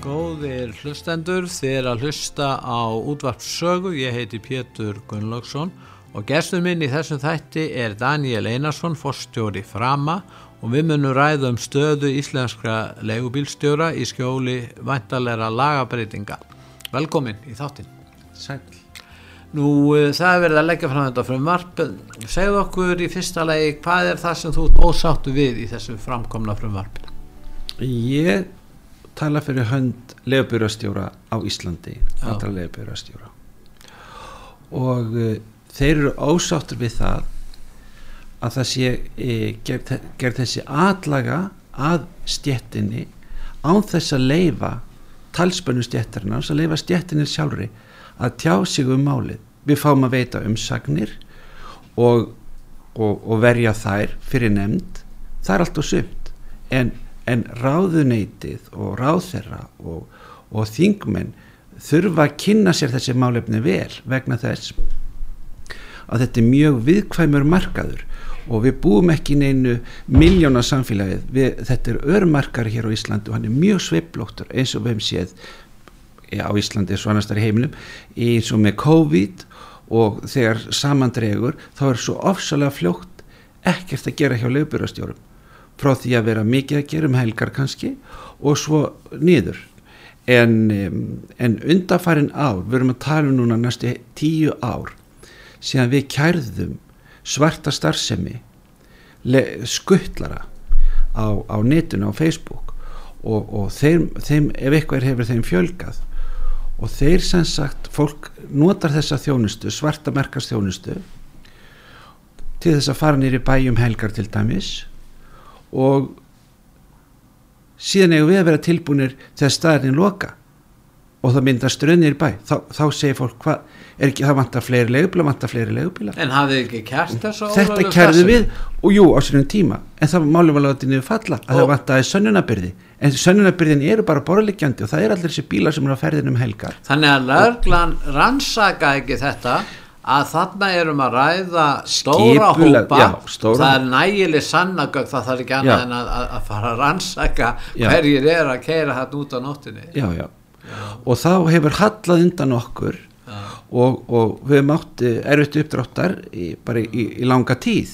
Góðir hlustendur, þið er að hlusta á útvarpssögu, ég heiti Pétur Gunnlaugsson og gestur minn í þessum þætti er Daniel Einarsson, forstjóri Frama og við munum ræða um stöðu íslenskra legubílstjóra í skjóli vantalera lagabreitinga. Velkomin í þáttin. Sæl. Nú það er verið að leggja fram þetta frumvarp. Segð okkur í fyrsta legi hvað er það sem þú ósáttu við í þessu framkomna frumvarp? Ég tala fyrir hönd lefbjörastjóra á Íslandi, allra lefbjörastjóra og uh, þeir eru ósáttur við það að það sé e, gerð ger þessi atlaga að stjettinni án þess að leifa talspennu stjettarinn, að leifa stjettinni sjálfri að tjá sig um málið. Við fáum að veita umsagnir og, og, og verja þær fyrir nefnd. Það er allt og sumt. En, en ráðuneitið og ráðherra og, og þingmenn þurfa að kynna sér þessi málefni vel vegna þess að þetta er mjög viðkvæmur markaður og við búum ekki neinu miljóna samfélagið, við, þetta er örmarkar hér á Íslandi og hann er mjög sveiblóttur eins og við hefum séð á Íslandi og annars þar í heiminum eins og með COVID og þegar samandregur þá er svo ofsalega fljótt ekkert að gera hjá lögbjörastjórum frá því að vera mikið að gera um helgar kannski og svo niður. En, en undarfærin ár, við erum að tala um núna næstu tíu ár síðan við kærðum svarta starfsemi skuttlara á, á netinu á Facebook. Og, og þeim, þeim, ef eitthvað hefur þeim fjölgað. Og þeir sem sagt fólk notar þessa þjónustu svarta merkast þjónustu til þess að fara nýri bæjum helgar til dæmis og síðan eigum við að vera tilbúinir þegar staðarinn loka. Og það myndar strönnir í bæ. Þá, þá segir fólk hvað er ekki það vantar fleiri legubíla, vantar fleiri legubíla En hafið ekki kært þessu þetta kærðu við. Og jú á sínum tíma. En það málum var látið niður falla að og það vantaði sönnunabyrði en sönnunabyrðin eru bara borðlegjandi og það er allir þessi bílar sem eru á ferðinum helgar. Þannig að löglan rannsaka ekki þetta að þarna erum að ræða stóra Skipuleg, hópa. já, stóra það er nægileg sannagögg það þarf ekki annað en að, að fara að rannsaka Já. hverjir er að keira hann út á nóttinni já, já. og þá hefur hallað undan okkur og, og við mátti erfitt uppdráttar í, bara í, í langa tíð.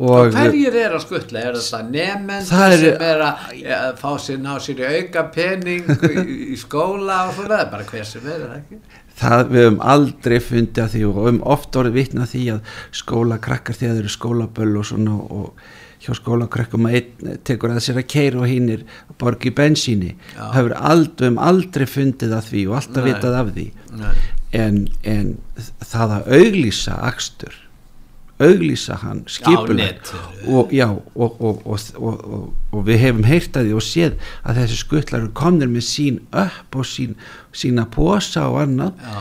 Og hverjir er að skuttla er Það er- sem er að ja, fá sér ná sér í auka pening í, í skóla og svona bara hver sem er, er það ekki það við höfum aldrei fundið að því og höfum oft orðið vitna því að skólakrakkar þegar þeir eru skólaböll og svona og hjá skólakrakkum að einn tekur að sér að keira og hinn er borgi bensíni Já. það hefur aldrei, höfum aldrei fundið að því og alltaf Nei. vitað af því en, en það að auglýsa akstur auglýsa hann skipuleg netinu. og, og, og, og, og við hefum heyrt að því og séð að þessi skuttlar komnir með sín upp og sín, sína posa og annað. Já.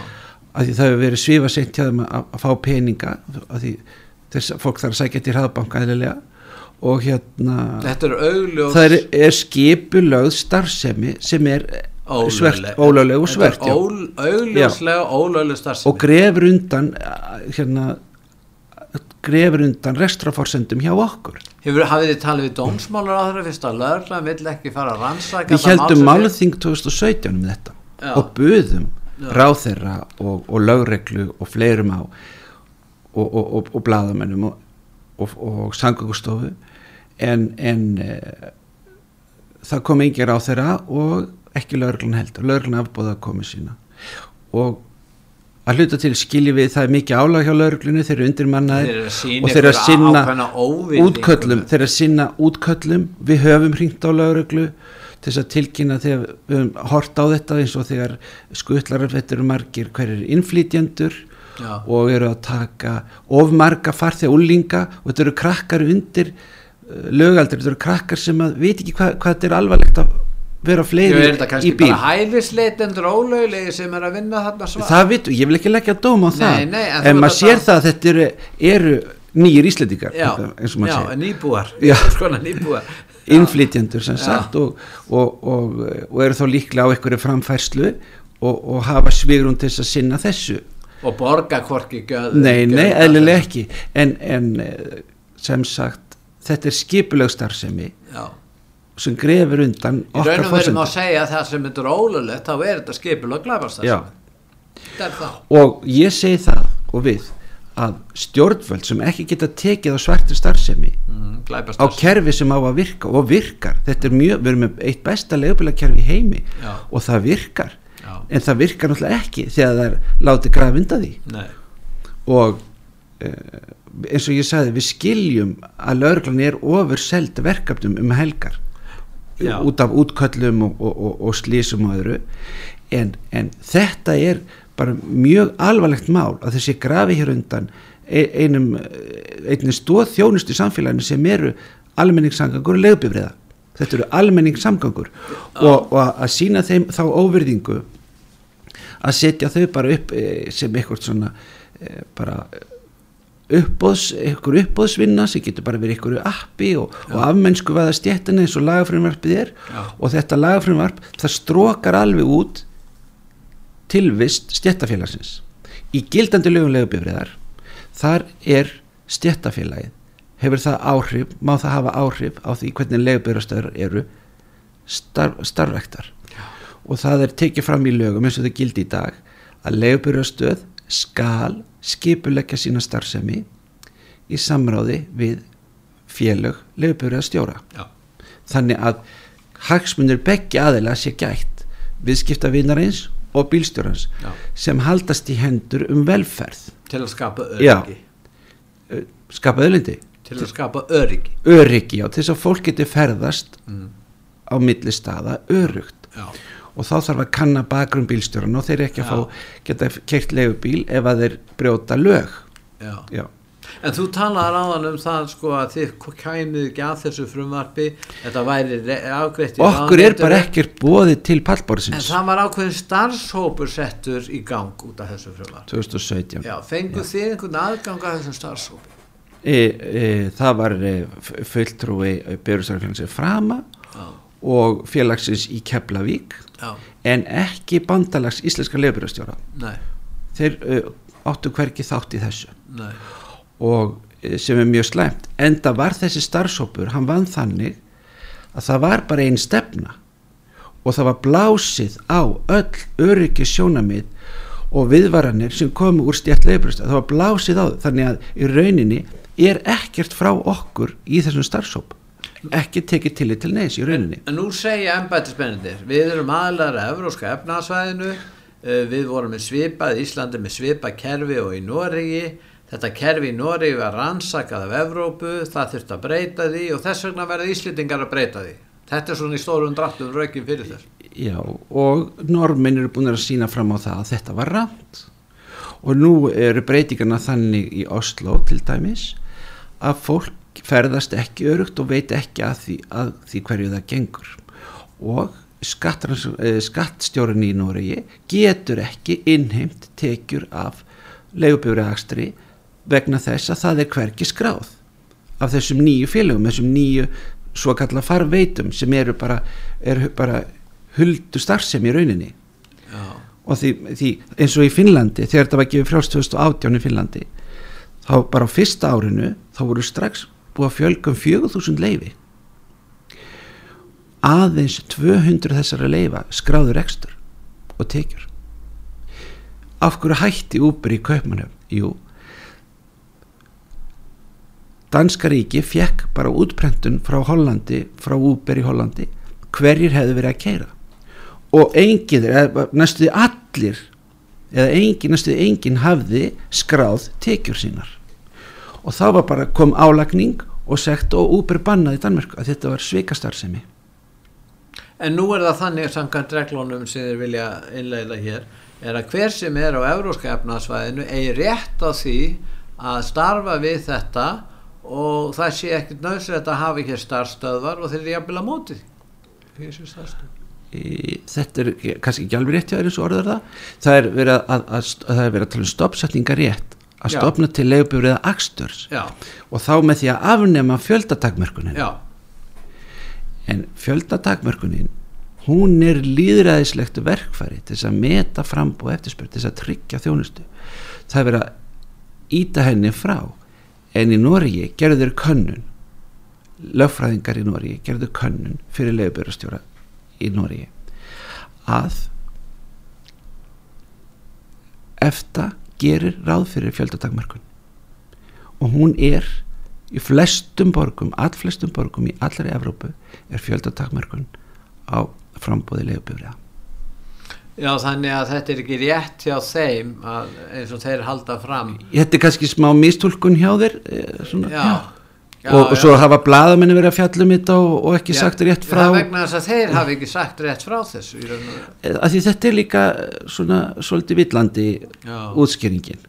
að því það hefur verið svifa sent hjá þeim að, að fá peninga að því þess að fólk þarf að sækja til hraðbanka eðlilega. Og hérna er það er, er skipulögð starfsemi sem er ólögleg. og svert ól, augljóslega ólögleg starfsemi. Og grefur undan uh, hérna grefur undan rekstraforsendum hjá okkur Hefur, hafið þið talið við dómsmálar á þeirra fyrst að lögla vill ekki fara að rannsaka við heldum sem málþing 2017 um þetta Já. og buðum Já. ráþeirra og, og lögreglu og fleirum á og, og, og, bladamennum og, og, og sangugustofu en, en e, það kom engin ráþeirra og ekki lögreglun heldur lögreglun afbóða að komi sína og að hluta til skiljum við það er mikið álag hjá lögreglunni þeir eru undirmannaðir og þeir eru að sinna útköllum þeir eru að sinna útköllum við höfum hringt á lögreglu til þess að tilkynna þegar við höfum hort á þetta eins og þegar skuttlarafettur eru margir hver er innflytjendur Já. og eru að taka of marga farþega úlinga og þetta eru krakkar undir uh, lögaldur, þetta eru krakkar sem að veit ekki hvað, hvað þetta er alvarlegt að vera Ég fleiri er þetta kannski í bíl. bara hælisleitendur ólöglegi sem er að vinna þarna svar? Það vitum, ég vil ekki leggja dóm á það. Nei, nei, en en, maður að sér það að þetta eru, eru nýjir íslendingar Já, já, nýbúar. Já. Skona nýbúar. Innflytjendur sem Já. sagt og, og, og, og eru þá líklega á einhverju framfærslu og, og hafa svigrum til þess að sinna þessu. Og borga hvorki göð nei, nei, eðlilega ekki. En, en eh, sem sagt þetta er skipuleg starfsemi. Já sem grefur undan Í raun okkar og veru má fórsendum segja að það sem þetta er ólulegt þá er þetta er það. Og ég segi það og við að stjórnvöld sem ekki geta tekið á svartu starfsemi mm, á kerfi sem á að virka og virkar þetta er mjög, við erum með eitt besta legubilakerfi í heimi Já. og það virkar. Já. en það virkar náttúrulega ekki þegar það er látið graf undan því. Nei, og uh, eins og ég sagði við skiljum að lauruglan er ofur seld verkefnum um helgar Já. út af útköllum og, og, og, og slísum og öðru. En, en þetta er bara mjög alvarlegt mál að þessi grafi hér undan e- einum, einum stóð þjónustu samfélaginu sem eru almenningssamgangur og legbifriða þetta eru almenningssamgangur og, að sína þeim þá óverðingu að setja þau bara upp eh, sem eitthvað svona eh, bara uppbóðs, eitthvað uppbóðsvinna sem getur bara verið eitthvað appi og, og afmennsku vaða stjættina eins og lagafrumvarpið er. Já. og þetta lagafrumvarp það strókar alveg út tilvist stjættafélagsins í gildandi lögumlegu bifriðar þar er stjættafélagið hefur það áhrif, má það hafa áhrif á því hvernig legubifrastöður eru starf, starfvektar og það er tekið fram í lögum eins og það gildi í dag að legubifrastöð skal skipuleggja sína starfsemi í samráði við félög legubifrastjóra já, þannig að hagsmunir begge aðila sé gætt viðskipta vinarins og bílstjórans Já. sem haldast í hendur um velferð. Til að skapa Já. öryggi. Ö, skapa öðlindi til að skapa öryggi. Öryggi á til þess að fólk geti ferðast mm. á milli staða örugt Já, og þá þarf að kanna bakgrunn bílstjóran og þeir ekki að Já. fá geta kert legubíl ef að þeir brjóta lög. Já. Já, En þú talaði ráðan um það sko að þið kæmið ekki að þessu frumvarpi. Þetta væri re- afgreitt í okkur er bara ekkert bóðið til En pallborðsins það var ákveðin starfshópur settur í gang út af þessu frumvarpi. 2017 Já, fengu þið einhvern aðgang að þessum starfshópi? E, e, það var e, fulltrúi Björnstarfélagsins Frama Já, og félagsins í Keflavík já, en ekki bandalags íslenska leifbjörnstjóra þeir uh, áttu hverki þátt í þessu. Nei. Og sem er mjög slæmt enda var þessi starfsópur hann vann þannig að það var bara einn stefna. Og það var blásið á öll öryggi sjónamið og viðvaranir sem komu úr stjætt leifbröst það var blásið á þannig að í rauninni er ekkert frá okkur í þessum starfsóp ekki tekið til til neins í rauninni En nú segja embættismennir, við erum aðlæra evróska efnaðsvæðinu, eh, við vorum með svipað, Íslandi með svipað kerfi og í Noregi, þetta kerfi í Noregi var rannsakað af Evrópu, það þurfti að breyta því og þess vegna verða Íslendingar að breyta því. Þetta er svona í stórum dráttum raukin fyrir þess. Já, og normin eru búin að sína fram á það að þetta var rámt og nú eru breytingarna þannig í Oslo til dæmis að fólk ferðast ekki örugt og veit ekki að því, að því hverju það gengur. Og eh, skattstjórin í Noregi getur ekki innheimt tekjur af leigubjóriðakstri vegna þess að það er hverki skráð af þessum nýju félögum, þessum nýju svo kalla farveitum sem eru bara, eru bara huldu starfsemi í rauninni. Já, og því, því eins og í Finnlandi þegar þetta var gefið frjást 2018 í Finnlandi þá bara á fyrsta árinu þá voru strax búið að fjölga um 4000 leifi aðeins 200 þessara leifa skráður ekstur og tekjur. Af hverju hætti Uber í Kaupmannöfn? Jú Danska ríki fekk bara útprentun frá Hollandi, frá Uber í Hollandi hverjir hefðu verið að keira og engin, eða næstuði allir eða engin, næstuði engin hafði skráð tekjur sínar og þá var bara kom álagning og segt og Uber bannaði í Danmörku að þetta var svikastarðsemi En nú er það þannig samkvæmt reglunum sem þeir vilja innleila hér er að hver sem er á evróska efnaðsvæðinu eigi rétt á því að starfa við þetta og það sé ekkert nöðslega að hafa hér starfstöðvar og þeir eru jafnvel að móti. Því þessu starfstöð. þetta er kannski ekki alveg rétt hjá og orður það það er verið að, að, að, að tala um stoppsetningar rétt að stopna til leigubifriða aksturs já, og þá með því að afnema fjöldatakmörkunin. Já, en fjöldatakmörkunin hún er líðræðislegt verkfæri til þess að meta frambúð eftirspyr til þess að tryggja þjónustu. Það er verið að íta henni frá. En í Noregi gerður könnun lögfræðingar í Noregi gerður könnun fyrir leifbjörastjóra í Noregi að efta gerir ráð fyrir fjöldatakmörkun. Og hún er í flestum borgum, allflestum borgum í allri Evrópu er fjöldatakmörkun á frambúði leifbjörja já, þannig að þetta er ekki rétt hjá þeim að, eins og þeir halda fram. Þetta er kannski smá mistúlkun hjá þér eh, svona, já, já, og, og svo já. hafa blaðamenni verið að fjalla um þetta og, og ekki Já, sagt rétt frá það vegna þess að þeir hafi ekki sagt rétt frá þessu. Eh, að því þetta er líka svona svolítið villandi Já. útskýringin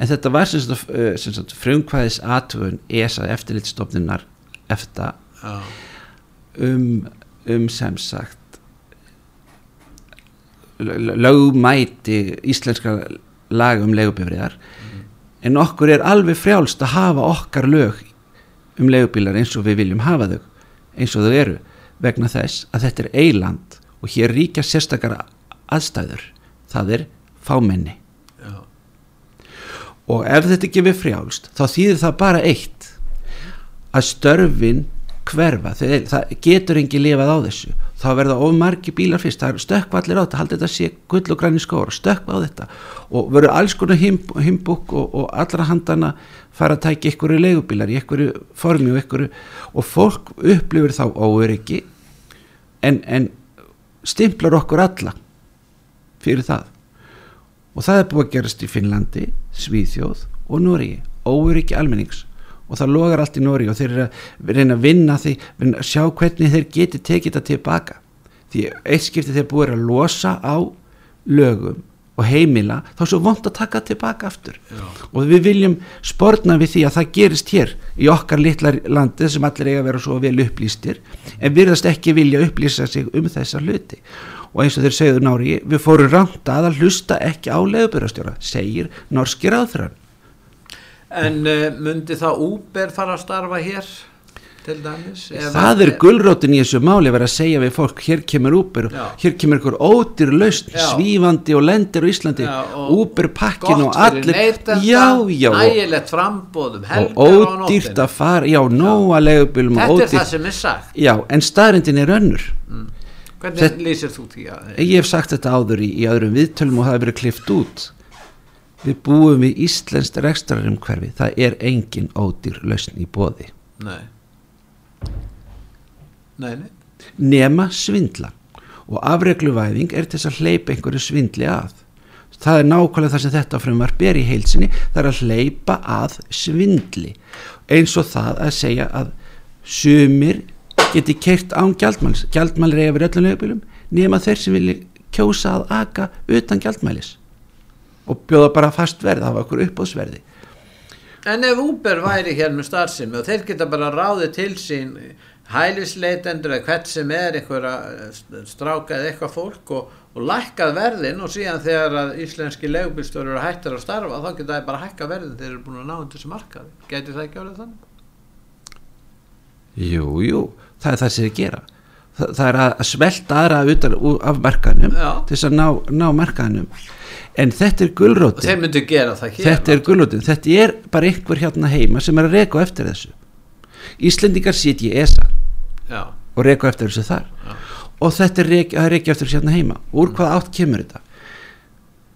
en þetta var sem sagt, eh, sem sagt frumkvæðis atvöun ESA eftirlitstofnunar efta já, um, um sem sagt l- lögmæti íslenska lag um leigubifriðar en okkur er alveg frjálst að hafa okkar lög um leigubílar eins og við viljum hafa þau eins og þau eru vegna þess að þetta er eiland og hér ríkja sérstakar aðstæður. Það er fámenni. Já, og ef þetta ekki við frjálst þá þýðir það bara eitt að störfin hverfa. Þegar það getur engi lifað á þessu. Þá verða of margi bílar fyrst. Það er stökkva allir á þetta, haldið þetta sé gull og græni skóra stökkva á þetta. Og verður alls konar himb- himbúk og, og allra handana fara að tækja ykkur leigubílar í ykkur formi og ykkur og fólk upplifir þá óöryggi en, en stimplar okkur alla fyrir það. Og það er búið að gerast í Finnlandi, Svíþjóð og Nóri óöryggi almennings. Og það logar allt í Nóri og þeir eru að reyna að vinna því vinna, sjá hvernig þeir geti tekið þetta tilbaka. Því eitt skipti þeir búið að losa á lögum og heimila þá er svo vont að taka tilbaka aftur. Já. og við viljum sporna við því að það gerist hér í okkar litla landi sem allir eiga að vera svo vel upplýstir en virðast ekki vilja upplýsa sig um þessa hluti. Og eins og þeir segðu nári við fórum rangt að að hlusta ekki á leðubyrjastjóra segir norski ráðfram en uh, myndi það Uber fara að starfa hér til dæmis það er gulrótin í þessu máli verið að segja við fólk hér kemur Uber Já. hér kemur ykkur ódýr lausn svífandi og lendir á Íslandi Já, og Uber pakkin og allir neytenda, já, já, nægilegt frambóðum helgar og ódýrt að fara já, nóa leigubílum og þetta er það sem er sagt Já, en staðrindin er önnur. hvernig Þetta- lýsir þú því að Ég hef sagt þetta áður í, í öðrum viðtölum og það hefur verið klift út. Við búum við Íslenskt rekstrarumhverfi. Það er engin ódýr lausn í bóði. nei nei, Nema svindla. Og afregluvæðing er til þess að hleypa einhverju svindli að. Það er nákvæmlega það sem þetta frumvarp er í heilsinni. Það er að hleypa að svindli. Eins og það að segja að sumir geti keirt án gjaldmælis. Gjaldmælir eiga verið öllum leifbílum nema þeir sem vilja kjósa að aka utan gjaldmælis og bjóða bara fast verð, hafa okkur uppbóðsverði. En ef Uber væri hér með starfsemi og þeir geta bara ráðið til sín hælisleitendur eða hvert sem er einhverja stráka eða eitthvað fólk og, og lækkað verðin og síðan þegar að íslenski legubílstjóri eru hættar að starfa þá geta þeir bara hækkað verðin þeir eru búin að ná undir þessu markaði. Gæti það ekki árið þannig? Jú, jú, það er það sem þið gera. Það, það er að svelta aðra utan af markaðnum til þess að ná, ná markaðnum. En þetta er Og gulrótin. þeir myndu gera það hér. Þetta er gulrótin. Þetta er bara einhver hérna heima sem er að reka á eftir þessu. Íslendingar sitja í ESA Já, og á eftir þessu þar. Já. Og þetta er á eftir þessu hérna heima. Úr hvað átt kemur þetta?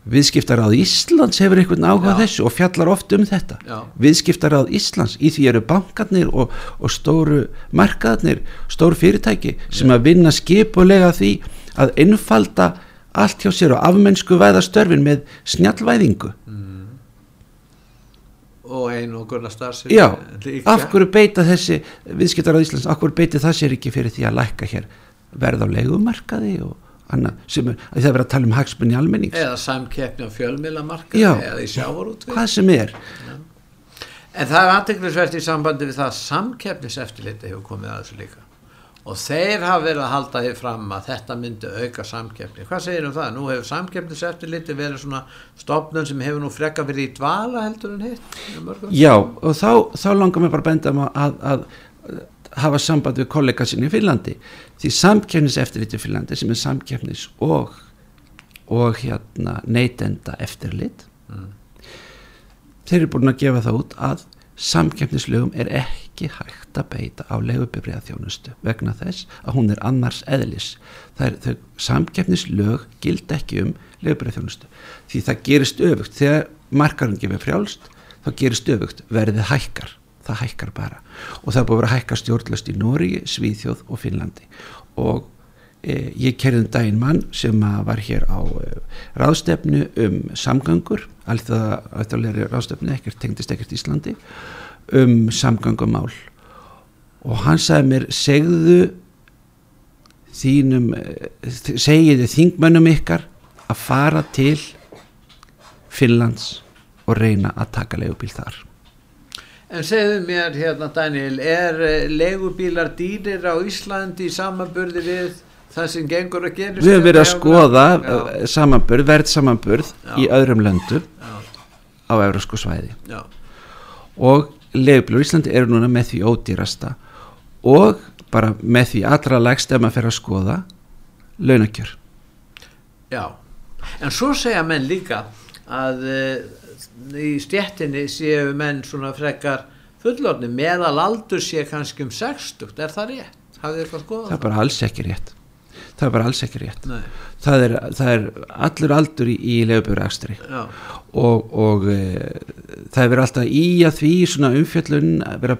Viðskiptaráð Íslands hefur einhvern áhuga þessu og fjallar oft um þetta. Já. Viðskiptaráð Íslands, í því eru bankarnir og, og stóru markaðarnir, stóru fyrirtæki sem að vinna skipulega því að innfalda allt hjá sér og afmennsku væða störfin með snjallvæðingu. Og einu og gulna starfsemi. Já, líka. af hverju beita þessi viðskiptaráð Íslands, af hverju beiti það sér ekki fyrir því að lækka hér verð á leigumarkaði og annað sem er, að það er verið að tala um hagsmunni almennings, Eða samkeppni á fjölmiðlamarkaði Já. eða í sjávarútvið. hvað sem er. En það er aðteglisvert í sambandi við það að samkeppniseftirliti hefur komið að þessu líka og þeir hafa verið að halda því fram að þetta myndi auka samkeppni hvað segir um það? Nú hefur samkeppniseftirliti verið svona stopnum sem hefur nú frekka verið í dvala heldur en hitt Já, og þá, þá langar mér bara benda að, að, að hafa samband við kollega sinni í Finnlandi því samkeppniseftirliti í Finnlandi sem er samkeppnis og og hérna neytenda eftirlit mm. þeir eru búin að gefa það út að samkeppnislögum er ekki hægt að beita á legubibriða þjónustu vegna þess að hún er annars eðlis. Það er þau samkeppnislög gild ekki um legubibriða þjónustu því það gerist öfugt. Þegar markarinn gefur frjálst þá gerist öfugt. Verðið hækkar. Það hækkar bara. Og það er búin að vera hækkar stjórnlust í Nóri, Svíþjóð og Finnlandi. Og e, ég kerði um daginn mann sem var hér á e, ráðstefnu um samgangur alltaf ráðstefni ekkert tengdist ekkert Íslandi um samgangumál og hann sagði mér segðu þínum segiðu þingmönnum ykkar að fara til Finnlands og reyna að taka leigubíl þar. En segðu mér hérna Daniel er eh, leigubílar dýrir á Íslandi í samanburði við það sem gengur að gera Við hefum verið að skoða eh, samanburð, verð samanburð Já. í öðrum löndu Já. á eurósku svæði. Já. og leifblur í Íslandi eru núna með því ódýrasta og bara með því allra lægst ef maður fer að skoða launakjör Já, en svo segja menn líka að uh, í stjettinni séu menn svona frekar fullorni meðal aldur sé kannski um 60, er það rétt? Hafið þið eitthvað skoðað? Það er bara alls ekki rétt það er bara alls ekki rétt. Það er, það er allur aldur í, í lefubjörgakstri og, og e, það er verið alltaf í að því svona umfjöllun að vera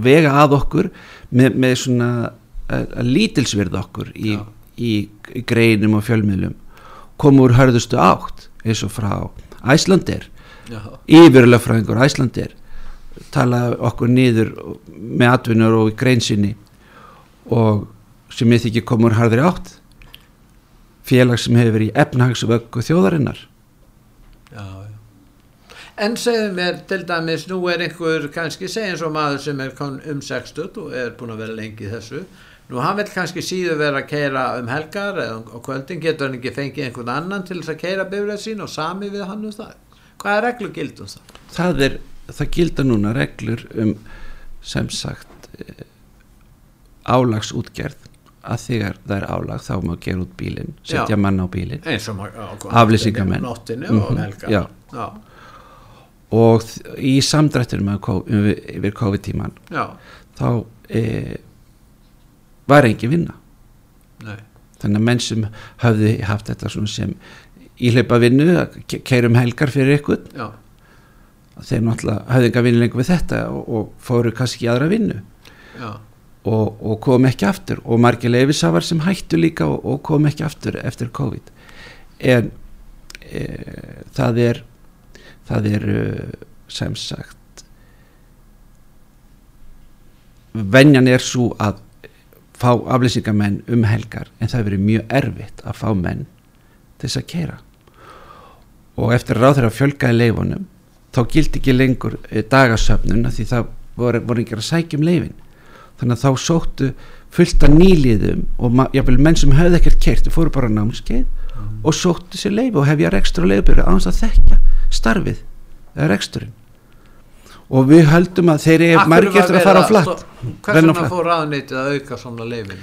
vega að okkur með, með svona lítilsverð okkur í, í, í greinum og fjölmiðlum. Komur hörðustu átt eins og frá Æslandir einhver Æslandir tala okkur nýður með atvinnur og greinsinni og sem ég þykir komur harðri átt. Félag sem hefur verið í efnahagsvöggu þjóðarinnar. Já, já. En segðu mér til dæmis, nú er einhver kannski segjum svo maður sem er um 60 og er búin að vera lengi þessu. Nú hann vil kannski síðu vera að keira um helgar eða á kvöldin getur hann ekki fengið einhvern annan til þess að keira bifræð sín og sami við hann um það? Hvað er reglur gildum það? Það er, það gilda núna reglur um sem sagt eh, álagsútgerð að þegar það er álag þá má gera út bílinn, setja já. mann á bílinn. Aflýsingamenn mm -hmm, og í samdrættunum yfir COVID-tíman þá e, var engin vinna. Nei. þannig að menn sem hafði haft þetta sem íleipa vinnu keirum helgar fyrir ykkur já. þeir náttúrulega hafði enga vinnu lengur við þetta og, og fóru kannski aðra vinnu. Já og, og kom ekki aftur. Og margir leifisafar sem hættu líka og, og kom ekki aftur eftir COVID. En e, það er það er sem sagt venjan er svo að fá aflýsingamenn um helgar en það verið mjög erfitt að fá menn þess að kera og eftir ráð þeirra fjölgaði leifunum þá gildi ekki lengur e, dagasöfnun því það voru, voru ekki að sækjum leifin þannig að þá sóttu fullt af nýliðum og jáfnveil menn sem höfði ekkert kert fóru bara námskeið mm. og sóttu sér leifu og hefja rekstur og leifbyrju á þess að þekkja starfið eða reksturinn. Og við höldum að þeir eru margir eftir að fara á flatt. hvernig það fór aðnýttið að auka svona leifin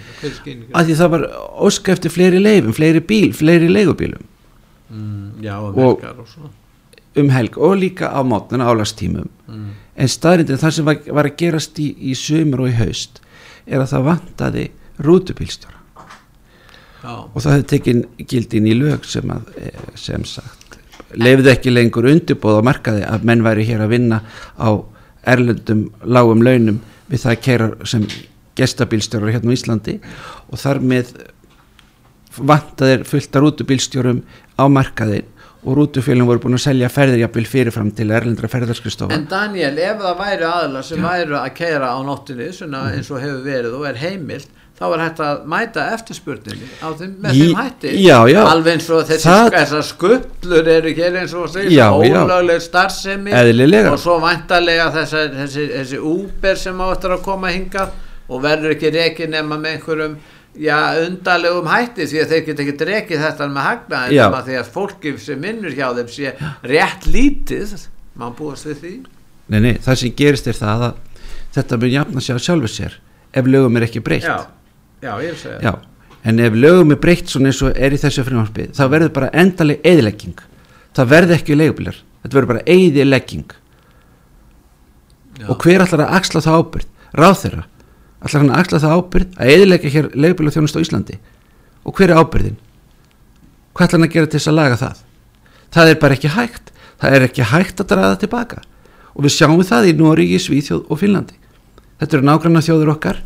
að því það var óska eftir fleiri leifin, fleiri bíl, fleiri leigubílum. Mm, já um helgar og svona. um helg og líka á mótnuna álastímum mm. En staðrindin þar sem var, var að gerast í, í sömur og í haust er að það vantaði rútubílstjóra Já. og það hefði tekinn gildin í lög sem að eh, sem sagt lefði ekki lengur undirbóð á markaði að menn væri hér að vinna á erlendum lágum launum við það að kera sem gestabílstjórar hérna á Íslandi og þar með vantaðir fullt af rútubílstjórum á markaðin og rútufélum voru búin að selja ferðirjapil fyrirfram til erlendra ferðarskristofa En Daniel, ef það væri aðla sem Já. væri að keira á nóttinni mm. eins og hefur verið og er heimilt þá er hægt að mæta eftirspurninni þeim, með þeim hætti já, já. alveg eins og þessi það... skullur eru hér eins og segja ólagleg starfsemi Eðlilega. og svo vantarlega þessi, þessi, þessi úber sem áttur að koma hinga og verður ekki reikið nema með einhverjum já, undarlegum hætti því að þeir geta ekki rekið þetta með hagnaði Já. nema því að fólki sem vinnur hjá þeim sé rétt lítið. Mann búast við því? Nei, nei, það sem gerist er það að þetta mun jafna sig á sjálfu sér ef lögum er ekki breytt. Já, já, ég er að segja Já, en ef lögum er breytt svona eins og er í þessu frumvarpi þá verður bara endaleg eðilegging það verður ekki leigubilar þetta verður bara eðilegging Já. og hver ætlar að axla það ábyrð ráð þeirra, ætlar hann að axla það ábyrð að eðilegja hér leigubilar þjónust á Íslandi? Og hver er ábyrðin hvað ætlar hann að gera til þess að laga það? Það er bara ekki hægt. Það er ekki hægt að draga það tilbaka og við sjáum það í Nóríki, Svíþjóð og Finnlandi. Þetta eru nágranna þjóður okkar.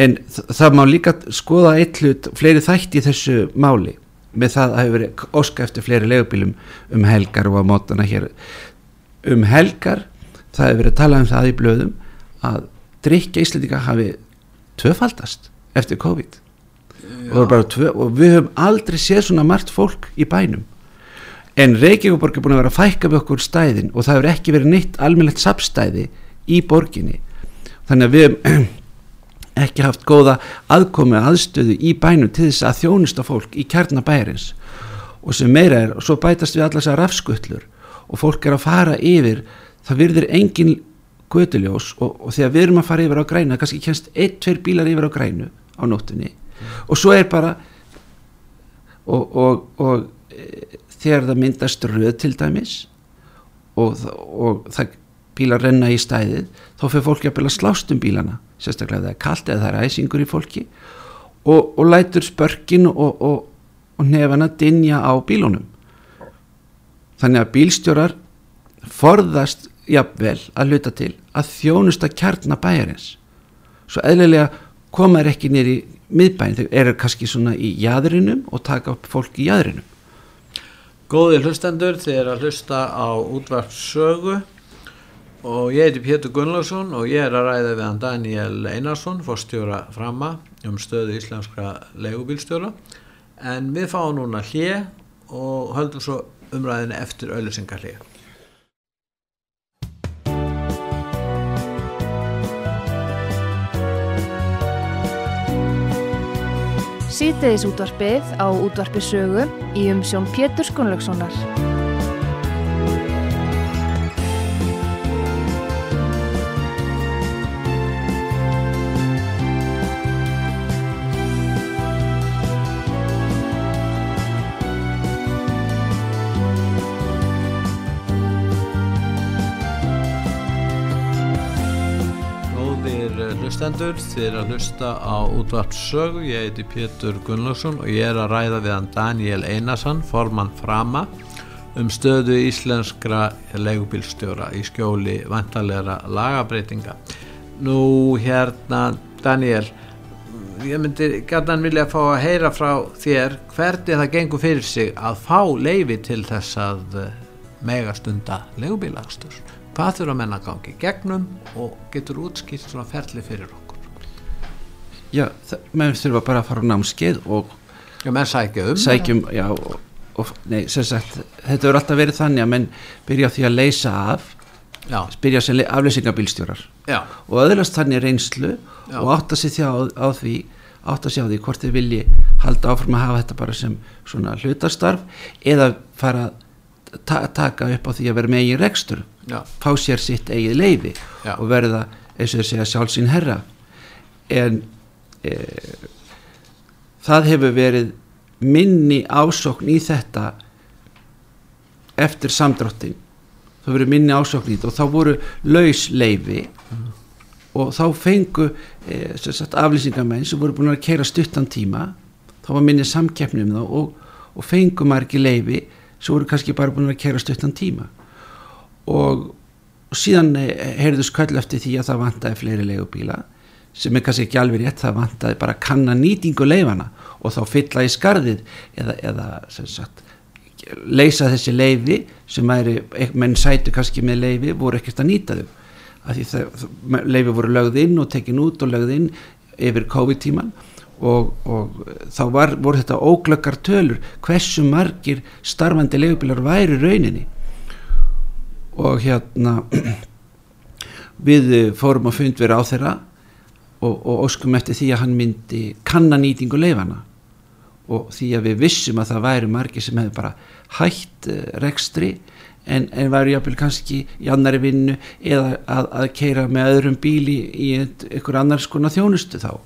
En það má líka skoða eitt hlut, fleiri þætti í þessu máli með það að hefur verið óska eftir fleiri leigubílum um helgar og að mótana hér. Um helgar það hefur verið að tala um það í blöðum að drikja Íslendinga hafi tvöfaldast eftir COVID. Og, það var bara tvö, og við höfum aldrei séð svona margt fólk í bænum. En Reykjavík er búin að vera að fækka við okkur stæðin og það hefur ekki verið neitt almennlegt sapstæði í borginni. Þannig að við höfum ekki haft góða aðkomi aðstöðu í bænum til þess að þjónusta fólk í kjarnabæris og sem meira er, og svo bætast við allar þessar rafskullur og fólk er að fara yfir það virðir engin götuljós og, og þegar við erum að fara yfir á græna kannski kennst ein, tveir bílar yfir á grænu á nóttunni. Og svo er bara og, og, og e, þegar það myndast röð til dæmis og, og það bílar renna í stæðið þá fyrir fólki að byrja slást um bílana sérstaklega það er kalt eða það er æsingur í fólki og, og lætur spörkin og, og nefana dinja á bílunum. Þannig að bílstjórar forðast jafnvel að hluta til að þjónusta kjarnabæjarins svo eðlilega koma þeir ekki nýri miðbæn, þeir eru kannski svona í jæðrinum og taka upp fólk í jæðrinum Góði hlustendur, er að hlusta á útvarp sögu og ég heiti Pétur Gunnlaugsson og ég er að ræða við hann Daniel Einarsson, fórstjóra framma um stöðu íslenskra leigubílstjóra. En við fáum núna hlje og höldum svo umræðinu eftir auðlýsingar hlje. Síðdeðis útvarpið á útvarpi sögu í umsjón Pétur Gunnlaugssonar. Hlustendur, er að hlusta á útvarp sögu, ég heiti Pétur Gunnlaugsson og ég er að ræða við hann Daniel Einarsson, formann frama um stöðu íslenskra leigubílstjóra í skjóli vantarlegra lagabreitinga. Nú hérna Daniel, ég myndi gætan vilja fá að heyra frá þér hvernig það gengur fyrir sig að fá leifi til þess að eh, mega stunda leigubílagstur. Hvað þurfa menn að gangi í gegnum og getur útskýrt svona ferli fyrir okkur? já, menn þurfa bara að fara á námskeið og Já, menn sækja um. sækjum, já, og, og nei, sagt, þetta hefur alltaf verið þannig að menn byrja því að leysa af Já, byrja sem le- afleysingabílstjórar og öðlast þannig reynslu Já. og átta sig því á, á því átta sig á því hvort þið vilji halda áfram að hafa þetta bara sem svona hlutastarf eða fara að ta taka upp á því að vera með eigin rekstur já, fá sér sitt eigið leifi Já. og verða, eins og þau segja, sjálfsín herra. En e, það hefur verið minni ásókn í þetta eftir samdráttin. Það verið minni ásókn í þetta og þá voru laus leifi og þá fengu e, aflýsingamenn sem voru búin að keira stuttan tíma. Þá var minni samkeppni um það og, og fengu margi leifi sem voru kannski bara búin að keira stuttan tíma og, síðan eh, heyrðu sköll eftir því að það vantaði fleiri leigubíla sem er kannski ekki alveg rétt það vantaði bara að kanna nýtingu leifana og þá fylla í skarðið eða, eða sagt leysa þessi leifi sem væri, menn sætu kannski með leifi voru ekkert að nýta þau. Af því það, leifi voru lögð inn og tekin út og lögð inn yfir COVID-tíman og, og þá var, voru þetta óglöggar tölur hversu margir starfandi leifubílar væri rauninni og hérna við fórum að fund vera á þeirra og, og óskum eftir því að hann myndi kanna nýtingu leifana og því að við vissum að það væri margir sem hefði bara hætt uh, rekstri en, en væri jáfnvel kannski í annari vinnu eða að, að keira með öðrum bíli í einhver annars konar þjónustu þá.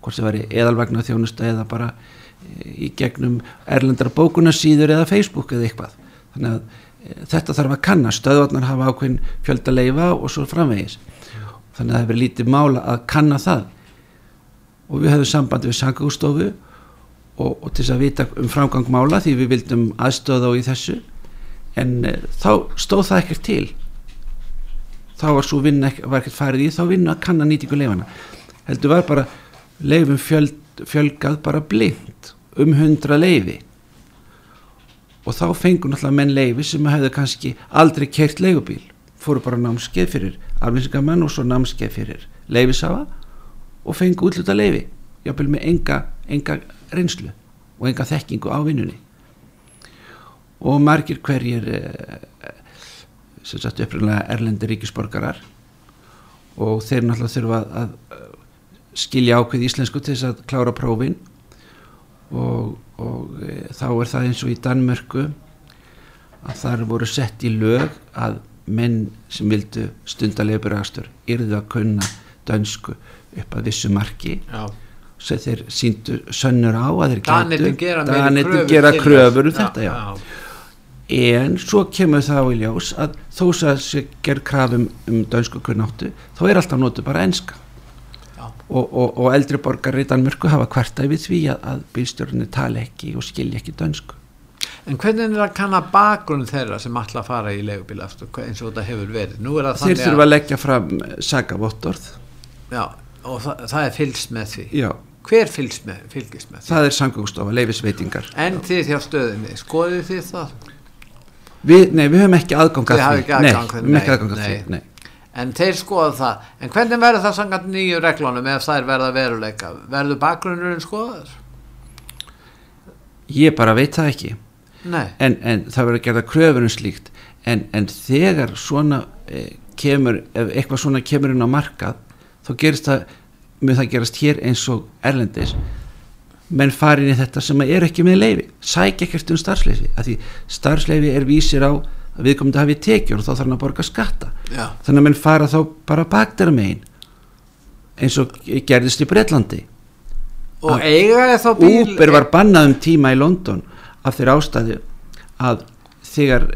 Hvort sem væri eðalvagnar þjónustu eða bara uh, í gegnum erlendara bókunarsýður eða Facebook eða eitthvað. Þannig að þetta þarf að kanna stöðvarnar hafa ákveðin fjölda leifa og svo framvegis. Þannig að það hefur lítið mála að kanna það. Og við hefum sambandi við sangagústofu og, og til þess að vita um framgangmála því við vildum aðstöða á í þessu. En e, þá stóð það ekkert til. Þá var svo vinna var ekkert farið í þá vinna að kanna nýtingu leifana heldur var bara leifum fjöld, fjölgað bara blind um hundra leifi og þá fengur náttúrulega menn leifi sem hefðu kannski aldrei kert leigubíl. Fóru bara námskeið fyrir aflýsingamenn og svo námskeið fyrir leifisafa og fengu útluta leifi jáfnvel með enga, enga reynslu og enga þekkingu á vinnunni. Og margir hverjir eh, sem sagt upprænlega erlendi ríkisborgarar og þeir náttúrulega þurfa að, að skilja ákveð íslensku til þess að klára prófin og, og e, þá er það eins og í Danmörku að þar voru sett í lög að menn sem vildu stundalegur aðstur yrðu að kunna dönsku upp að vissu marki Já sem þeir síndu sönnur á að þeir gera, Danirnir gera kröfur um þetta já. Já. en svo kemur það í ljós að þó að það ger krafum um dönsku kunnáttu þá er alltaf nótu bara enska og, og, og eldri borgar í Danmörku hafa kvarta yfir því að, að bílstjórnir tala ekki og skilja ekki dönsku En hvernig er það að kanna bakgrunn þeirra sem ætla að fara í legubíl eins og þetta hefur verið? Þeir þurfa að leggja fram sagavottorð Já og það, það er fylgst með því Já. hver fylgst með, fylgist með því? það er sangugstofa, leifisveitingar en þið hjá stöðinni, skoðið þið það? Við, nei, við höfum ekki aðgang að því nei, við höfum ekki aðgang að því nei. En þeir skoða það. En hvernig verður það sangat nýju reglunum ef er verða veruleika? Verður bakgrunnurinn skoðaður? ég bara veit það ekki. En, en það verður að gera kröfurum slíkt. En, en þegar svona eh, kemur, ef eitthvað svona kemur inn á markað þá gerist það með það gerast hér eins og erlendis. Menn farin í þetta sem er ekki með leifi sækja ekkert um starfsleifi af því starfsleifi er vísir á viðkomandi hafi tekjur og þá þarf hann að borga skatta. Já. þannig að menn fara þá bara bakdara megin eins og gerðist í Breitlandi og eiga er þá bíl Uber var bannað um tíma í London af þeirra ástæðu að þegar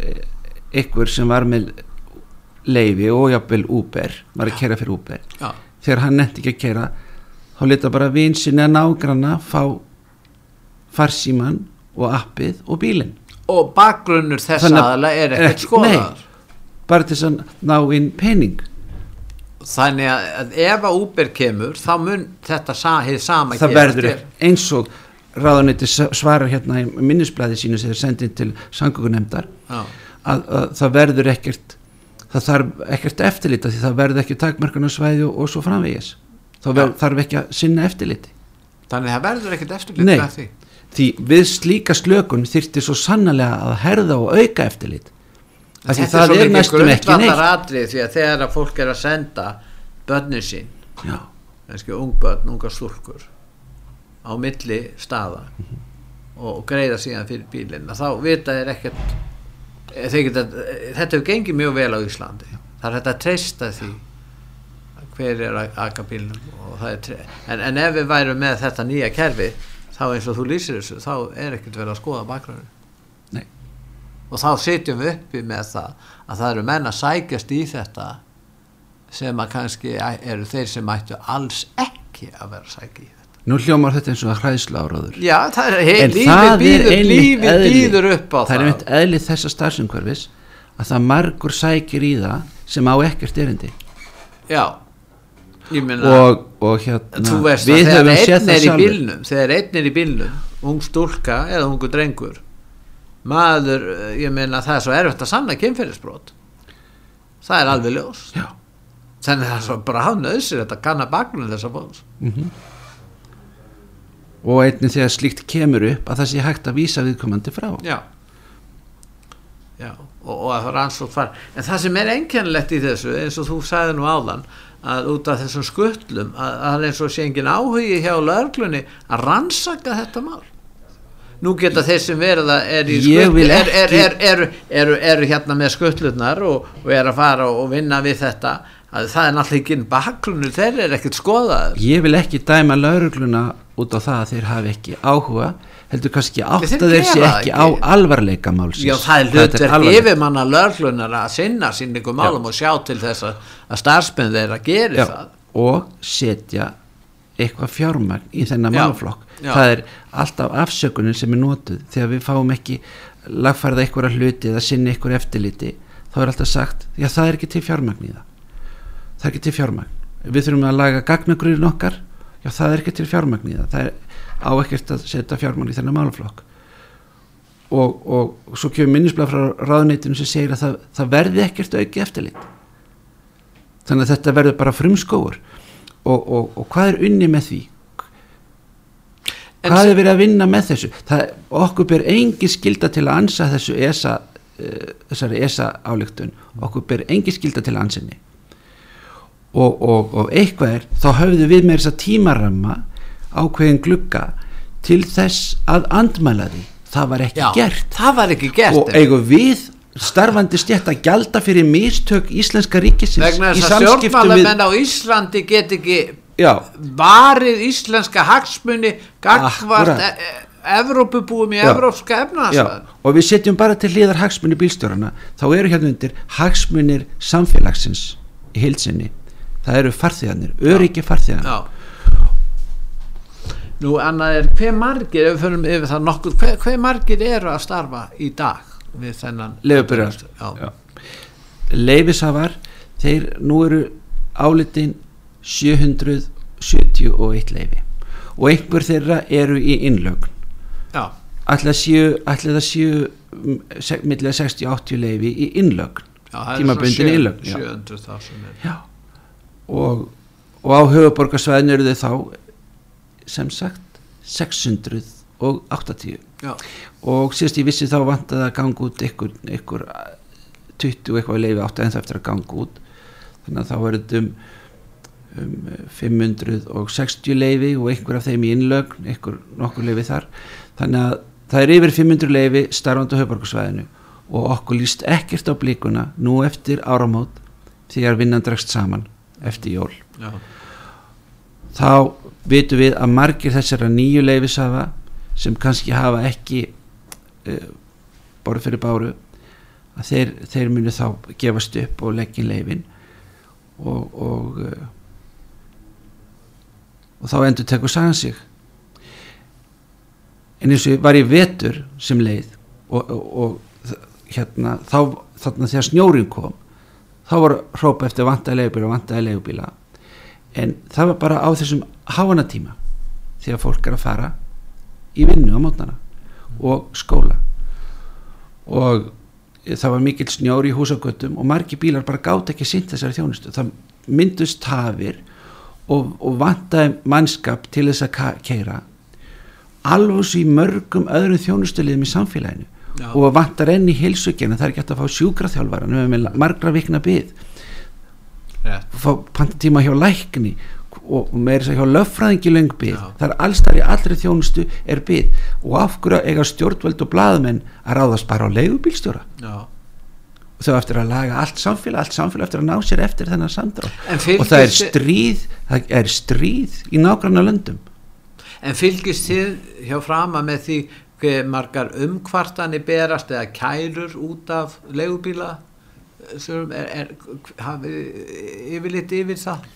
einhver sem var með leifi og jafnvel Uber var að kera fyrir Uber Já. þegar hann nefndi ekki að kera þá leta bara vinsin að nágranna fá farsíman og appið og bílinn og bakgrunnur þess aðalega er ekkert skoðaðar bara til að ná inn pening. Þannig að ef að Uber kemur þá mun þetta hefði sama það verður eins og ráðanetti svarar hérna í minnisblæði sínu sem er sendið til sangugunemdar að, að það verður ekkert það þarf ekkert eftirlita því það verður ekki takmarkanarsvæði og, og svo framvegis. Þá ver, þarf ekki að sinna eftirliti. Þannig það verður ekkert eftirliti Nei, því. Því við slíka slökun þyrtir svo sannlega að herða og auka eftirlit. Því það er næstum ekki neitt. því að þegar að fólk er að senda börnir sín ungbörn, ungar stúrkur á milli staða mm -hmm. og greiða síðan fyrir bílinn þá vita er ekkert Geta, þetta hefur gengið mjög vel á Íslandi. Það er þetta að treysta því hver er að aka bílnum en, en ef við værum með þetta nýja kerfi þá eins og þú lýsir þessu þá er ekkert verið að skoða bakgrunni og þá sitjum við uppi með það að það eru menn að sækjast í þetta sem að kannski eru þeir sem ættu alls ekki að vera sækja í þetta Nú hljómar þetta eins og að hræðsla áraður. Já, það er, hey, lífið býður, upp á það. Það er einmitt eðlið þessa starfsumhverfis að það margur sækir í það sem á ekkert erindi. Já, minna, og, og hérna, veist að þegar einn er í bílnum, þegar einn er í bílnum, ung stúlka eða ungu drengur, maður, ég minna, það er svo erfitt að sanna kynferðisbrot. Það er alveg ljós. Já. Þannig að það er svo bara hafnauðsir þetta kannar bakgrunni þessa bóðs. Mm og einnig þegar slíkt kemur upp að það sé hægt að vísa viðkomandi frá já, já og, og að það er ansótt far en það sem er einkennlegt í þessu eins og þú sagði nú áðan að út af þessum skullum að er eins og sé engin áhugi hjá löglunni að rannsaka þetta mál. Nú geta þeir sem verða er í Ég vil skull er, er, ekki- er, er, er, er hérna með skullurnar og, og er að fara og vinna við þetta að það er náttúrulega ekki baklunur þeir er ekkert skoðaður. Ég vil ekki dæma laurugluna út á það að þeir hafi ekki áhuga heldur kannski átt að þeir sé ekki á alvarleika málsins. Já, það er alvarlegt. yfirmanna löglunar að sinna sínningum málum og sjá til þess að, að starfsmenn þeirra geri Já, það. Og setja eitthvað fjármagn í þennan Já, málflokk já. það er alltaf afsökunin sem er notuð. Þegar við fáum ekki lagfærða einhverja hluti eða sinni einhver eftirliti þá er alltaf sagt, já það er ekki til fjármagn í það. Það er ekki til fjármagn. Við þurfum að laga gagnagrýrin okkar. Já það er ekki til fjármagn í það. Það er á ekkert að setja fjármagn í þennan málflokk og, og, og svo kemur minnisblað frá ráðuneytinu sem segir að það, það verði ekkert auki eftirlit. Þannig að þetta verður bara frumskóur og, og, og hvað er unni með því? Hvað er verið að vinna með þessu? Það, okkur ber engin skilda til að ansa þessu ESA uh, þessari ESA álíktun okkur ber engin skilda til ansinni og, og, og eitthvað er þá höfðu við með þess að tímaramma ákveðin glugga til þess að andmæla því. Það var ekki Já, gert. það var ekki gert og eigum við starfandi stjætt að gjalda fyrir mistök íslenska ríkisins vegna þess að samskiptum við á Íslandi get ekki já, varið íslenska hagsmunni gagvart e Evrópubúum í evrópska efnaðsvæð og við setjum bara til hliðar hagsmunni bílstjórana þá eru hérna undir hagsmunir samfélagsins í heilsinni það eru farþegarnir, öryggi farþegarnir Nú annað er hver margir ef við förum yfir það nokkuð hver, hver margir eru að starfa í dag við þennan leifubyrjar Já. leifishafar þeir nú eru álitin 771 leifi og einhver þeirra eru í innlögn Já. ætla það séu millega 60-80 leifi í innlögn Já, það er svona innlögn, já. 700 þá sem er Já. Og, og á höfuborgarsvæðin eru þau þá sem sagt 680 Já. og síðast ég vissi þá vantaði að ganga út ykkur, ykkur 20 eitthvað leifi átti ennþá eftir að ganga út þannig að þá er þetta um, um 560 leifi og einhver af þeim í innlögn einhver nokkur leifi þar þannig að það er yfir 500 leifi starfandi á höfuborgarsvæðinu og okkur líst ekkert á blíkuna nú eftir áramót þegar vinnan dregst saman eftir jól Já. þá vitum við að margir þessara nýju leifisafa sem kannski hafa ekki uh, borð fyrir báru að þeir, þeir munu þá gefast upp og leggja leifin og og, uh, og þá endur tekur sagan sig. En eins og ég var í vetur sem leið og, og, og hérna þá þarna þegar snjórin kom þá var hrópa eftir vantaði leigubíla vantaði leigubíla. En það var bara á þessum háanatíma þegar fólk er að fara í vinnu á mótnana og skóla. Og það var mikill snjóri í húsagötum og margi bílar bara gátt ekki sint þessari þjónustu. Það myndust tafir og, og vantaði mannskap til þess að keira alveg svo í mörgum öðrum þjónustuliðum í samfélaginu. Já. og vantar enn í heilsugina það er hægt að fá sjúkraþjálfara. Margra vikna Rétt. fá pantatíma hjá lækni og með þess að hjá löffræðingi Já. það er allstar í allri þjónustu er byð og af hverju eiga stjórnvöld og blaðmenn að ráðast bara á leigubílstjóra? Og þau eftir að laga allt samfélag allt samfélag eftir að ná sér eftir þennan samdrátt. En og það er stríð það er stríð í nágranna löndum. En fylgist þið hjá frama með því margar umkvartanir berast eða kærur út af leigubíla? Er, er hafið yfirleitt yfir það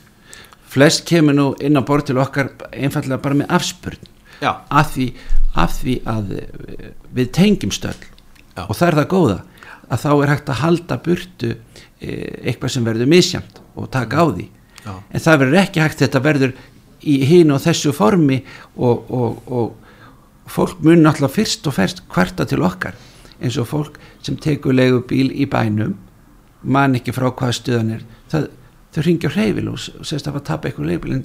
flest kemur nú inn á borð til okkar einfallega bara með afspurn. Já, af því, af því að eh, við tengjum stöll. Já. og það er það góða að þá er hægt að halda burtu eh, eitthvað sem verður misjamt og taka á því. Já. en það verður ekki hægt þetta verður í hín og þessu formi og, og, og fólk mun náttúrulega fyrst og fyrst kvarta til okkar. Eins og fólk sem tekur legu bíl í bænum man ekki frá hvaða stuðan er. Það, þau ringja á hreyfil og segist að það tapa eitthvað leigubíl en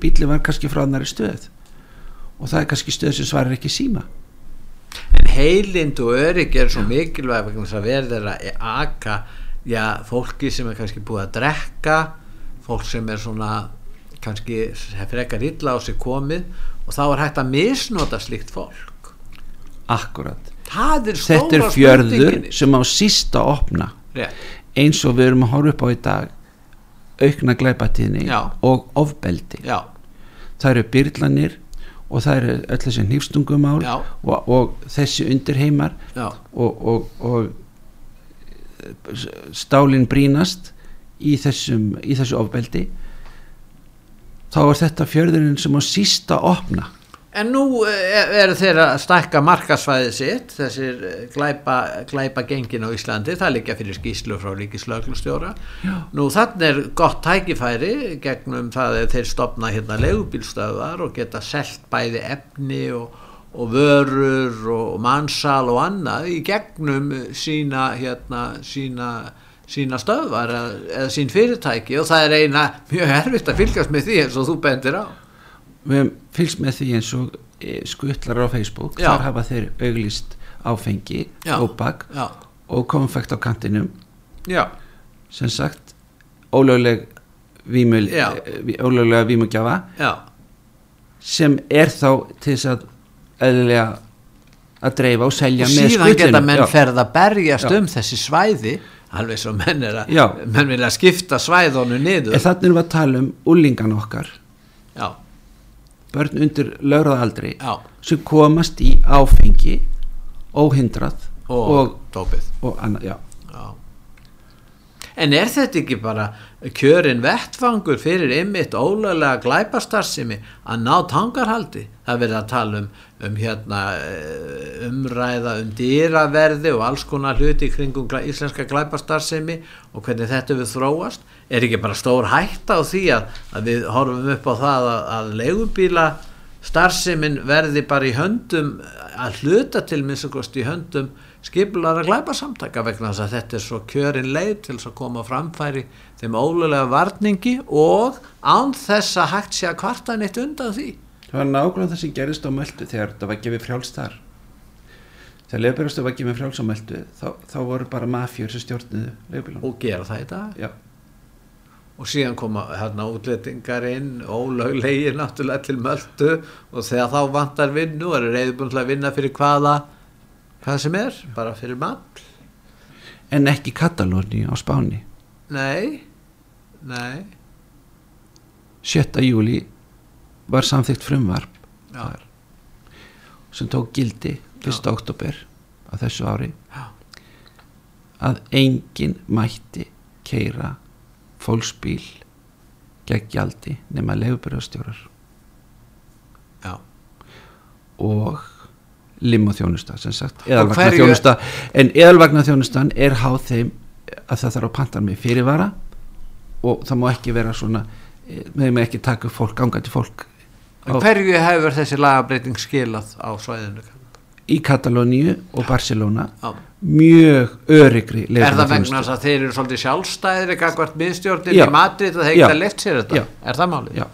bíli var kannski frá annari stöð. Og það er kannski stöð sem svarar ekki síma. En heilind og örygg er svo mikilvæg vegna þess að verður að aka já, fólki sem er kannski búið að drekka fólk sem er svona kannski frekar illa á sig komið og þá er hægt að misnota slíkt fólk. Akkurat. Það er þetta er fjörður sem á sísta opna. Rétt. eins og við erum að horfa upp á í dag aukna glæpatíðni og ofbeldi. Já, það eru byrlanir og það eru öll þessi hnífstungumál Já. og, og þessi undirheimar og, og, og stálin brínast í, þessum, í þessu ofbeldi. Þá er þetta fjörðurinn sem á sísta opna En nú eh, eru þeir að stækka markasvæðið sitt, þessir eh, glæpa, glæpa gengin á Íslandi, það liggja fyrir skýslu frá ríkislauglustjóra. Nú þannig er gott tækifæri gegnum það að þeir stopna hérna legubílstöðar og geta selt bæði efni og, og vörur og mannsal og annað í gegnum sína, hérna, sína, sína stöðvar eða, eða sín fyrirtæki og það er eina mjög erfitt að fylgjast með því eins og þú bendir á. Við hefum fylgst með því eins og e, skuttlar á Facebook. Já. þar hafa þeir auglist áfengi Já, og konfekt á kantinum. Já, sem sagt ólögleg vímul, e, ví- ólöglega vímugjafa. Sem er þá til þess að eðlilega að dreifa og selja og með síðan geta menn Já. ferð að berjast um þessi svæði alveg svo menn er að menn vilja skipta svæðonu niður. En þannig erum við að tala um úlingan okkar. Já, börn undir lögraðaldri sem komast í áfengi óhindrað og, og, tópið og annað, já. Já. en er þetta ekki bara kjörin vettfangur fyrir ymmit ólöglega glæpastarsimi að ná tangarhaldi? Það er verið að tala um, um hérna, eh, umræða um dýraverði og alls konar hluti glæ, íslenska glæpastarsimi og hvernig þetta við þróast er ekki bara stór hætta á því að, að við horfum upp á það að, að leigubíla starfsemin verði bara í höndum að hluta til minnstakost í höndum skipulara glæpasamtaka vegna þess að þetta er svo kjörin leið til þess að koma framfæri þeim ólulega varningi og án þess að hægt sé að kvarta neitt undan því. Það var nákvæmlega það sem gerist á Möldu þegar þetta var gefið frjáls þar. Þegar leifbjörnstu var gefið frjáls á Möldu þá, þá voru bara mafjur sem stjórnuðu leifbjörnum og gera það í dag? Já, og síðan koma hérna útlettingar inn ólöglegir náttúrulega til möldu og þegar þá vantar vinnu og eru reyðbúin til að vinna fyrir hvaða hvað sem er, bara fyrir mann en ekki Katalóni á Spáni nei, nei 7. júli var samþykkt frumvarp já, þar sem tók gildi 1. oktober á þessu ári Já. að enginn mætti keira fólksbíl gegn gjaldi nema leifbjörnstjórar já. Og limóþjónusta sem sagt eðalvagnaþjónusta. en eðalvagnaþjónustan er háð þeim að það þarf að panta með fyrirvara og það má ekki vera svona eh, með með ekki taka fólk, gangandi fólk En á, hverju hefur þessi lagabreiting skilað á svæðinu? Í Katalóníu og Barcelona Já. mjög öryggri Er það vegna þess að þeir eru svolítið sjálfstæðir gagvart miðstjórnin Já. í Madrid og þeir Já. geta left sér þetta? Já. Er það málið?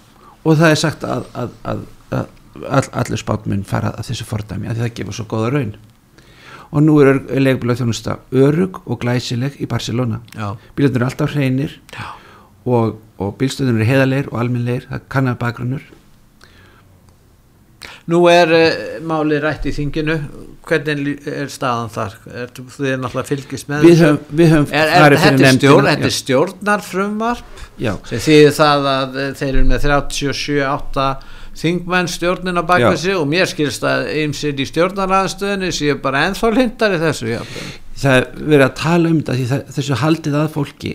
Og það er sagt að, að, að, að all, allur spátmun fara að þessu fordæmi að það gefur svo góða raun og nú er leigubíla þjónusta örug og glæsileg í Barcelona Já. bílarnir eru alltaf hreinir og, og bílstöðunir eru heðalegir og almennlegir, það kannar bakgrunnur Nú er uh, máli rætt í þinginu, hvernig er staðan þar? Er, þið er náttúrulega fylgist með við höfum, við höfum Er, er, þetta, stjórn, þetta er stjórnarfrumvarp já, sem þýðir það að eh, þeir eru með 37-8 þingmenn stjórnin á bakvið sig og mér skilst að ymsir í stjórnarraðstöðinu séu bara ennþá lindar í þessu já. það er verið að tala um þetta það, þessu haldið að fólki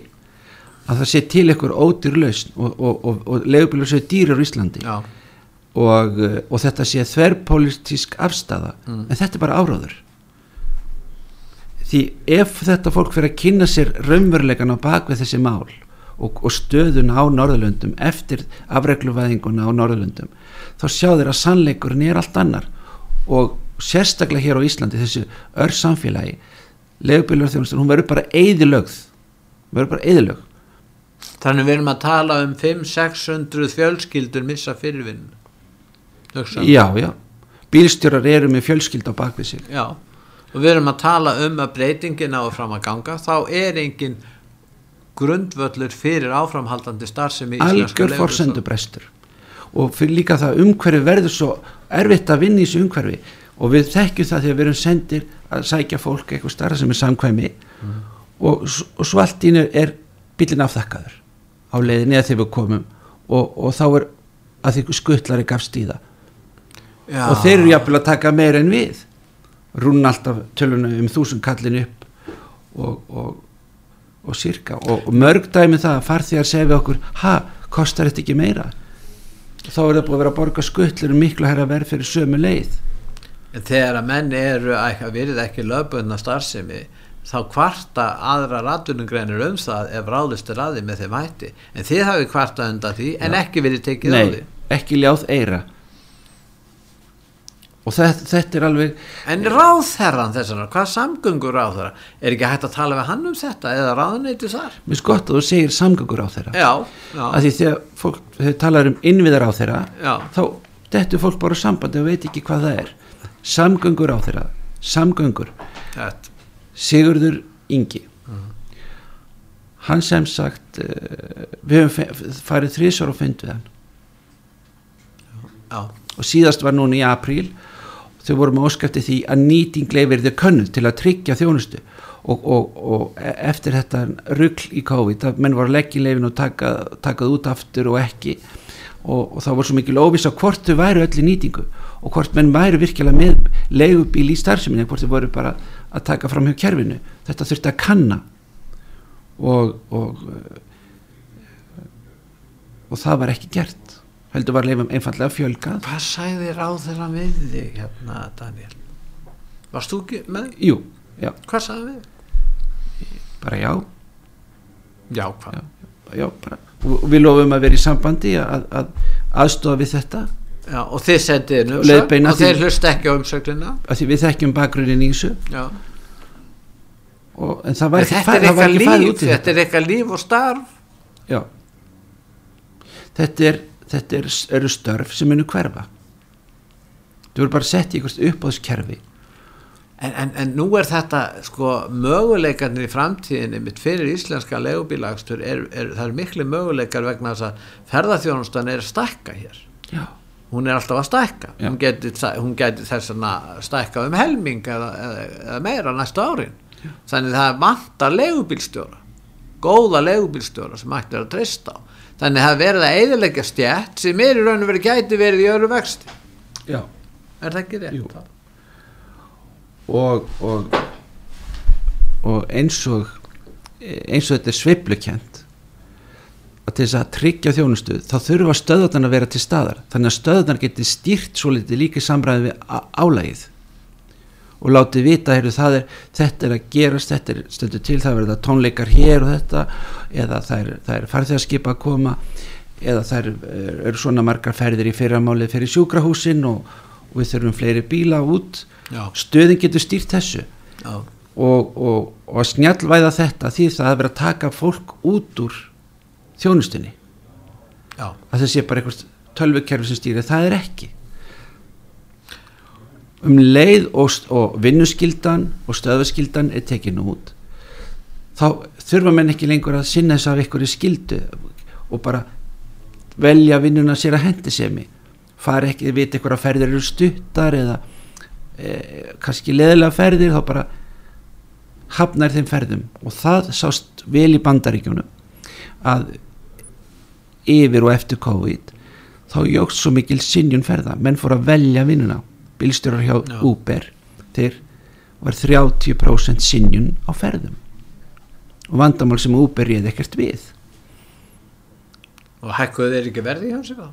að það sé til ykkur ódýr lausn og, og, og, og leigubílar séu dýrar á Íslandi Já. Og, uh, og þetta sé þverrpólitísk afstafa Mm. en þetta er bara áráður því ef þetta fólk fyrir að kynna sér raunveruleikan á bakvið þessi mál og, og stöðun á Norðurlöndum eftir afregluvæðinguna á Norðurlöndum þá sjá þeir að sannleikurinn er allt annar. Og sérstaklega hér á Íslandi þessu ör samfélagi legubilur þjónustur, hún verður bara eðilögð verður bara eðilögð Þannig við erum að tala um 5-600 fjölskyldur missa fyrirvinn já, já, bílstjórar eru með fjölskyld á bakvið sig. Já, og við erum að tala um að breytingin á fram að ganga, þá er engin grundvöllur fyrir áframhaldandi starfsemi íslenska algjör forsendubrestur og fyrir líka það umhverfi verður svo erfitt að vinna í þessu umhverfi. Og við þekkjum það þegar við erum sendir að sækja fólk eitthvað starra sem er samkvæmi. Og, s- og svo allt ín er bílinn afþakkaður á leiðinni eða þegar við komum. Og, og þá er að því skuttlari gafst í það Já. og þeir eru jafnvel að taka meira en við. Rúna alltaf töluna um þúsund kallin upp og, og, og sirka. Og, og mörg dæmi það að farþegar segja við okkur ha, kostar þetta ekki meira? Þá er það búið að vera að borga skuttlur um miklu herra verð fyrir sömu leið. En þegar að menn eru að verið ekki lögbundna starfsemi þá kvarta aðra ratunungreinir um það ef ráðist er að því með þeim hætti. En þið hafið kvarta undan því en ekki verið tekið á því. ekki ljáð eira og þetta, þetta er alveg En ráðherran þessana, hvað samgöngur ráðherra? Er ekki hægt að tala við hann um þetta eða ráðneyti þar? mér finnst gott að þú segir samgöngur á þeirra Já, já, að því þegar fólk talar um innviðar á þeirra já, þá dettur fólk bara sambandi og veit ekki hvað það er. Samgöngur á þeirra samgöngur, þetta, Sigurður Ingi. Hann sem sagt uh, við höfum fe- farið þrísvar og fund við hann. Já, og síðast var núna í apríl þau voru með óskæfti því að nýting leifir þau könnuð til að tryggja þjónustu. Og, og, og e- eftir þetta rugl í COVID að menn voru að leggja leifin og taka, takað út aftur og ekki. Og, og það voru svo mikil óviss á hvort þau væru öll í nýtingu og hvort menn væru virkilega með leigubíl í starfseminni hvort þau voru bara að taka fram hjá kerfinu. Þetta þurfti að kanna. Og og, og það var ekki gert heldur var leifum einfallega fjölgað Hvað sagði ráðherra við þig hérna, Daniel? Varst þú ekki með? jú, já, Hvað sagði við? bara já, Já, hvað? já, já bara. Og, við lofum að vera í sambandi að, að aðstofa við þetta Já, og þið Leiðbeina umsögn og þeir hlusta ekki á umsögnina að því við þekkjum bakgrunnin í þessu Já, og, en það var en ekki, þetta fa- er eitthvað líf þetta er líf og starf já þetta, er, þetta er, eru störf sem munu hverfa. Þú eru bara sett í einhvers uppáðskerfi en, en, en nú er þetta sko möguleikarnir í framtíðinni mitt fyrir íslenska legubílagstur er, er, það er miklu möguleikar vegna þess að ferðarþjónustan er að stækka hér. Já, hún er alltaf að stækka. Já. hún geti, hún geti þess að stækka um helming eða, eða, eða meira næstu árin. Þannig það vantar legubílstjóra góða legubílstjóra sem hægt er að treysta á þannig að eðilegja stjætt sem er í raun og verið gæti verið í öru vexti. Já. Er það ekki rétt? Og, og og eins og eins og þetta er sveiflukent að til þess að tryggja þjónustu þá þurfa stöðarnar að vera til staðar. Þannig að stöðarnar geti stýrt svo litið líka samræði við á- álagið og látið vita heyrðu, það er, þetta er að gerast, þetta er stundu til það verða tónleikar hér og þetta eða það er, er farþegarskipa að koma eða það er, eru svona margar ferðir í fyrramálið fyrir sjúkrahúsin og, og við þurfum fleiri bíla út. Já. stöðin getur stýrt þessu. Og, og, og að snjallvæða þetta því það að vera að taka fólk út úr þjónustunni. Já. að það sé bara eitthvað tölvukerfi sem stýri, það er ekki um leið og, og vinnuskyldan og stöðvaskyldan er tekinu út þá þurfa menn ekki lengur að sinna þess af ykkur skildu og bara velja vinnuna sér að hendi semi fara ekki, vita ykkur að ferðir eru stuttar eða e, kannski leðilega ferðir þá bara hafnar þeim ferðum. Og það sást vel í bandaríkjunum að yfir og eftir COVID þá jógst svo mikil sinjun ferða. Menn fór að velja vinnuna bílstjórar hjá Já. Uber þeir var 30% sinjun á ferðum. Og vandamál sem Uber réði ekkert við. Og hækkuðu þeir ekki verði hjá sig á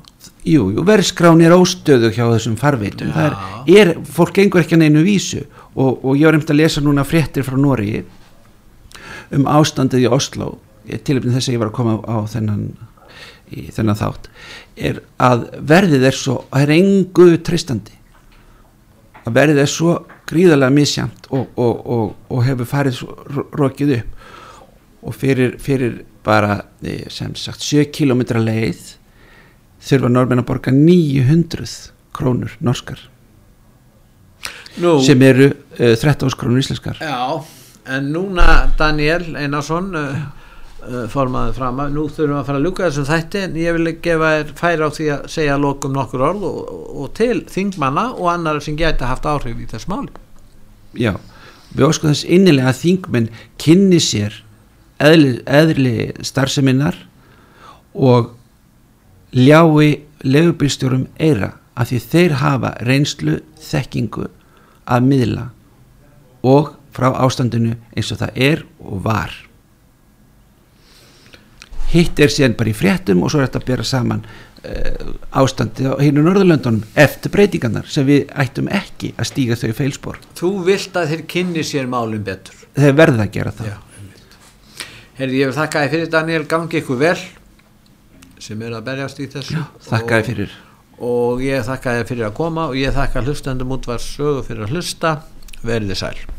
jú, jú verðskrán er óstöðu hjá þessum farveitum. Er, er, fólk gengur ekki að neinu vísu. Og, og ég var einmitt að lesa núna fréttir frá Nóri um ástandið í Oslo tilöfnið þess að ég var að koma á, á þennan í þennan þátt. Er að verðið er svo það er engu tristandi að verðið er svo gríðarlega misjamt og, og, og, og hefur farið rokið upp. Og fyrir, fyrir bara eh, sem sagt 7 km leið þurfa normenn að borga 900 krónur norskar. Nú, sem eru uh, 13 krónur íslenskar. Já, en núna Daniel Einarsson uh, uh, formaður fram að nú þurfum við að fara að ljúka þessum þætti en ég vil gefa þér færa á því að segja lokum nokkur orð og, og til þingmanna og annar sem geta haft áhrif í þess máli. Já, við óskum þess innilega að þingmenn kynni sér eðli, eðli starfseminnar og ljái legubilstjórum eira af því þeir hafa reynslu þekkingu að miðla og frá ástandinu eins og það er og var hitt er síðan bara í fréttum og svo er þetta að bera saman uh, ástandi á hinu Norðurlöndunum eftir breytingarnar sem við ættum ekki að stíga þau í feilspor Þú vilt að þeir kynni sér málum betur. Þeir verða að gera það. Já, Herði, ég vil þakka þið fyrir Daniel, gangi ykkur vel sem eru að berjast í þessu. Þakka þér fyrir. og ég þakka þið fyrir að koma og ég þakka hlustendum útvar sögu fyrir að hlusta. Verðið sæl